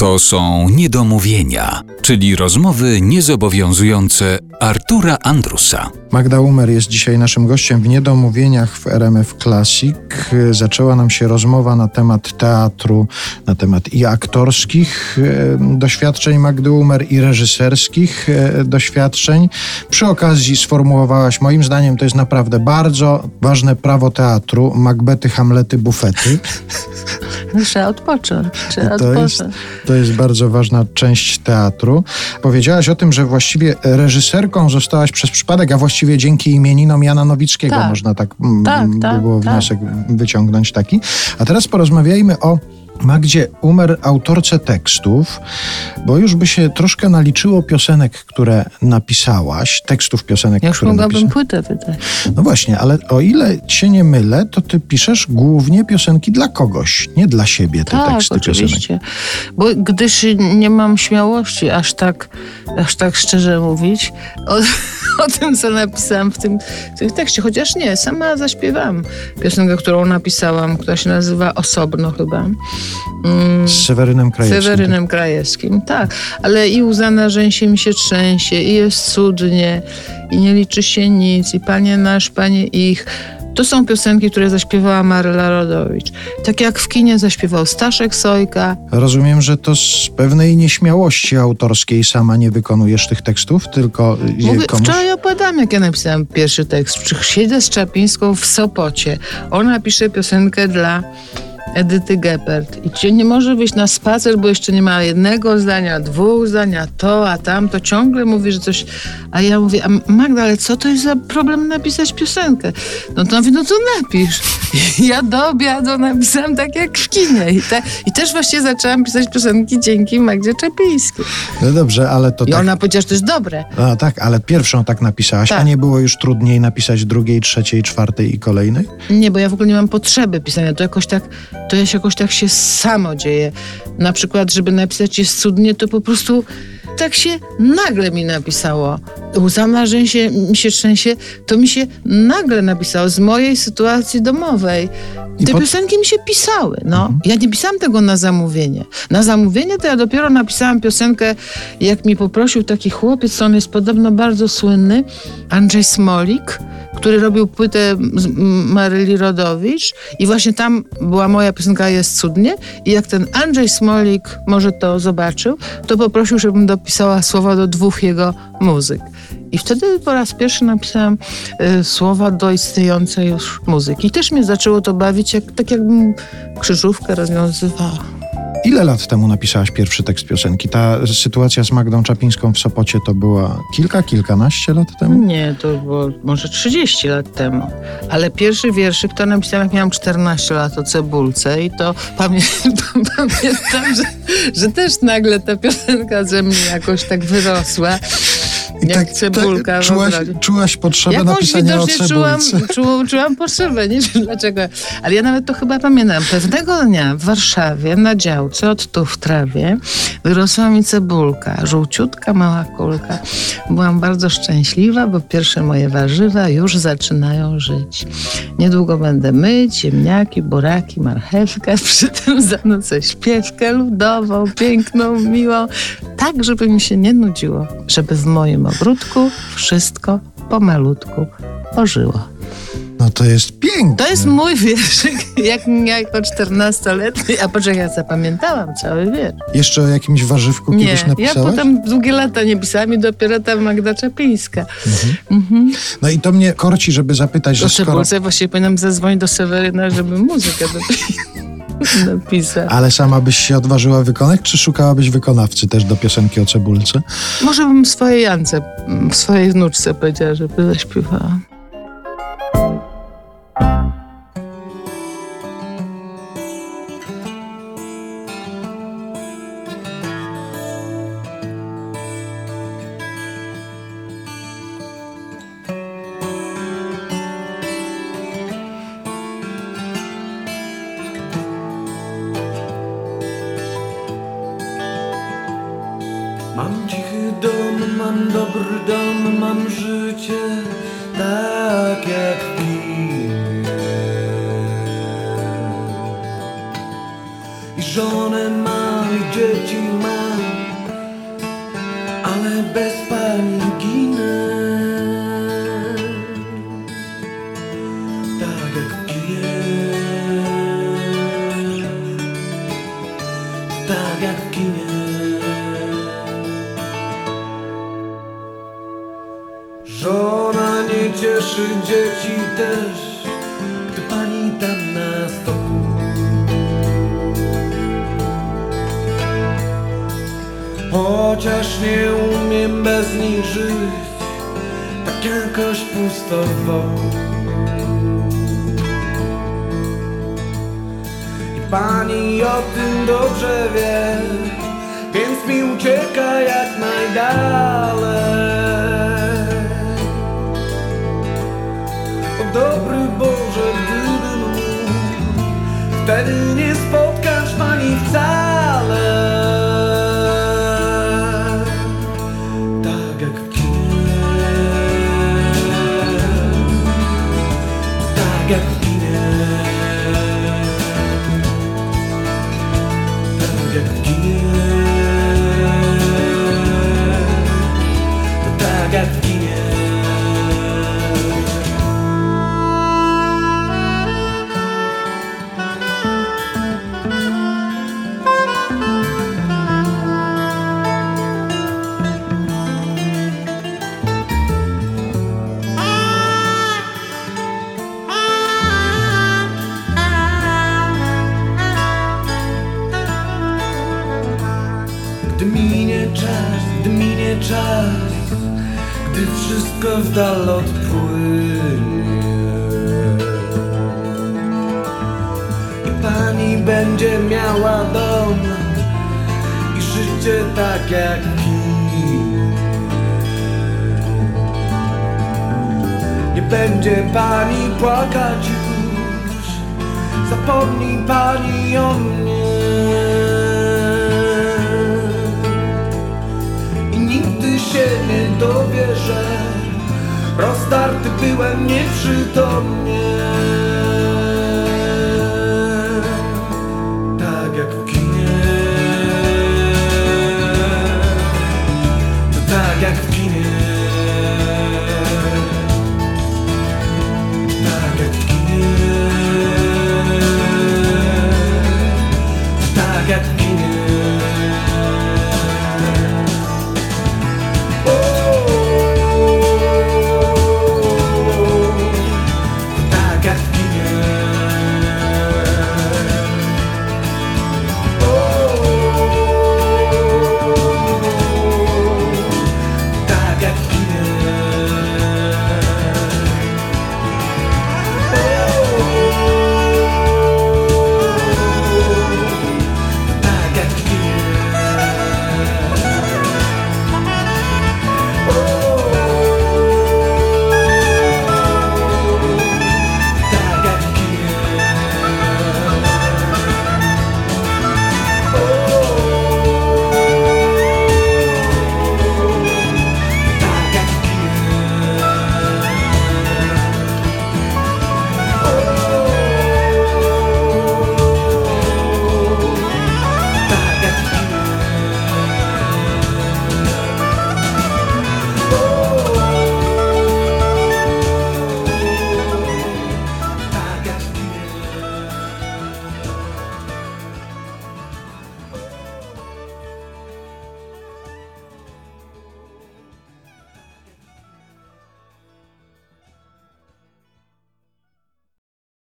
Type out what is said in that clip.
To są niedomówienia, czyli rozmowy niezobowiązujące Artura Andrusa. Magda Umer jest dzisiaj naszym gościem w Niedomówieniach w RMF Classic. Zaczęła nam się rozmowa na temat teatru, na temat i aktorskich e, doświadczeń Magdy Umer, i reżyserskich e, doświadczeń. Przy okazji sformułowałaś, moim zdaniem to jest naprawdę bardzo ważne prawo teatru, Macbety, Hamlety, bufety. Trzeba odpocząć. Trzeba To jest, odpocząć. to jest bardzo ważna część teatru. Powiedziałaś o tym, że właściwie reżyserką zostałaś przez przypadek, a właściwie dzięki imieninom Jana Nowickiego, Tak. można tak, mm, Tak, by tak, było tak. wniosek wyciągnąć taki. A teraz porozmawiajmy o Magdzie Umer, autorce tekstów, bo już by się troszkę naliczyło piosenek, które napisałaś, tekstów piosenek, Ja już które mogłabym napisałaś. płytę wydać. No właśnie, ale o ile się nie mylę, to ty piszesz głównie piosenki dla kogoś, nie dla siebie te Tak, teksty piosenek. oczywiście. Bo gdyż nie mam śmiałości aż tak, aż tak szczerze mówić o, o tym, co napisałam w tym, w tym tekście. Chociaż nie, sama zaśpiewam piosenkę, którą napisałam, która się nazywa Osobno chyba. Mm, Z Sewerynem Krajewskim. Sewerynem Krajewskim, tak. Ale i łza na rzęsie się trzęsie, i jest cudnie, i nie liczy się nic, i panie nasz, panie ich. To są piosenki, które zaśpiewała Maryla Rodowicz. Tak jak w kinie zaśpiewał Staszek Sojka. Rozumiem, że to z pewnej nieśmiałości autorskiej sama nie wykonujesz tych tekstów, tylko je Mówię, komuś... wczoraj opowiadałam, jak ja napisałam pierwszy tekst. Siedzę z Czapińską w Sopocie. Ona pisze piosenkę dla Edyty Geppert. I ci nie może wyjść na spacer, bo jeszcze nie ma jednego zdania, dwóch zdania, to, a tamto. Ciągle mówi, że coś... A ja mówię, a Magda, ale co to jest za problem napisać piosenkę? No to mówi, no to napisz. Ja do obiadu napisałam tak jak w kinie. I, te, I też właśnie zaczęłam pisać piosenki dzięki Magdzie Czapińskiej. No dobrze, ale to I tak... ona powiedziała, że to jest dobre. A, tak, ale pierwszą tak napisałaś, a Tak. nie było już trudniej napisać drugiej, trzeciej, czwartej i kolejnej? Nie, bo ja w ogóle nie mam potrzeby pisania. To jakoś tak, to ja się jakoś tak się samo dzieje. Na przykład, żeby napisać jest cudnie, to po prostu tak się nagle mi napisało. Łza na rzęsie mi się trzęsie, to mi się nagle napisało z mojej sytuacji domowej. Te pod- piosenki mi się pisały, no. Ja nie pisałam tego na zamówienie. Na zamówienie to ja dopiero napisałam piosenkę, jak mi poprosił taki chłopiec, on jest podobno bardzo słynny, Andrzej Smolik, który robił płytę z Maryli Rodowicz i właśnie tam była moja piosenka Jest cudnie i jak ten Andrzej Smolik może to zobaczył, to poprosił, żebym dopisała słowa do dwóch jego muzyk. I wtedy po raz pierwszy napisałam e, słowa do istniejącej już muzyki. I też mnie zaczęło to bawić, jak, tak jakbym krzyżówkę rozwiązywała. Ile lat temu napisałaś pierwszy tekst piosenki? Ta sytuacja z Magdą Czapińską w Sopocie to była kilka, kilkanaście lat temu? Nie, to było może 30 lat temu. Ale pierwszy wierszyk to napisałam, jak miałam 14 lat o cebulce i to pamiętam, pamiętam że, że też nagle ta piosenka ze mnie jakoś tak wyrosła. Jak cebulka w czułaś, czułaś potrzebę Jakąś napisania o widocznie czułam, cebulce. czu, czułam potrzebę, nie wiem dlaczego. Ale ja nawet to chyba pamiętam. Pewnego dnia w Warszawie na działce od tu w trawie wyrosła mi cebulka, żółciutka mała kulka. Byłam bardzo szczęśliwa, bo pierwsze moje warzywa już zaczynają żyć. Niedługo będę myć ziemniaki, buraki, marchewkę, przy tym zanucę śpiewkę ludową, piękną, miłą, tak żeby mi się nie nudziło, żeby w moim ogródku wszystko pomalutku ożyło. No to jest piękne. To jest mój wierszyk, jak jako 14-letni, a poczekaj, ja zapamiętałam cały wiersz. Jeszcze o jakimś warzywku Nie, kiedyś ja napisałaś? potem długie lata nie pisałam i dopiero ta Magda Czapińska. Mhm. No i to mnie korci, żeby zapytać, że skoro... Cebulce właściwie powinnam zadzwonić do Seweryna, żeby muzykę dopi- napisać. Ale sama byś się odważyła wykonać, czy szukałabyś wykonawcy też do piosenki o cebulce? Może bym swojej Jance, swojej wnuczce powiedziała, żeby zaśpiewała. Mam dobry dom, mam życie tak jak Chociaż nie umiem bez nich żyć Tak jakoś pusto I pani o tym dobrze wie Więc mi ucieka jak najdalej Gdy wszystko w dal odpłynie. I pani będzie miała dom I życie tak jak Nie będzie pani płakać już. Zapomnij pani o mnie siebie dowie, że rozdarty byłem nieprzytomnie. Tak jak w kinie. To tak jak w kinie. Tak jak w kinie. To tak jak w kinie.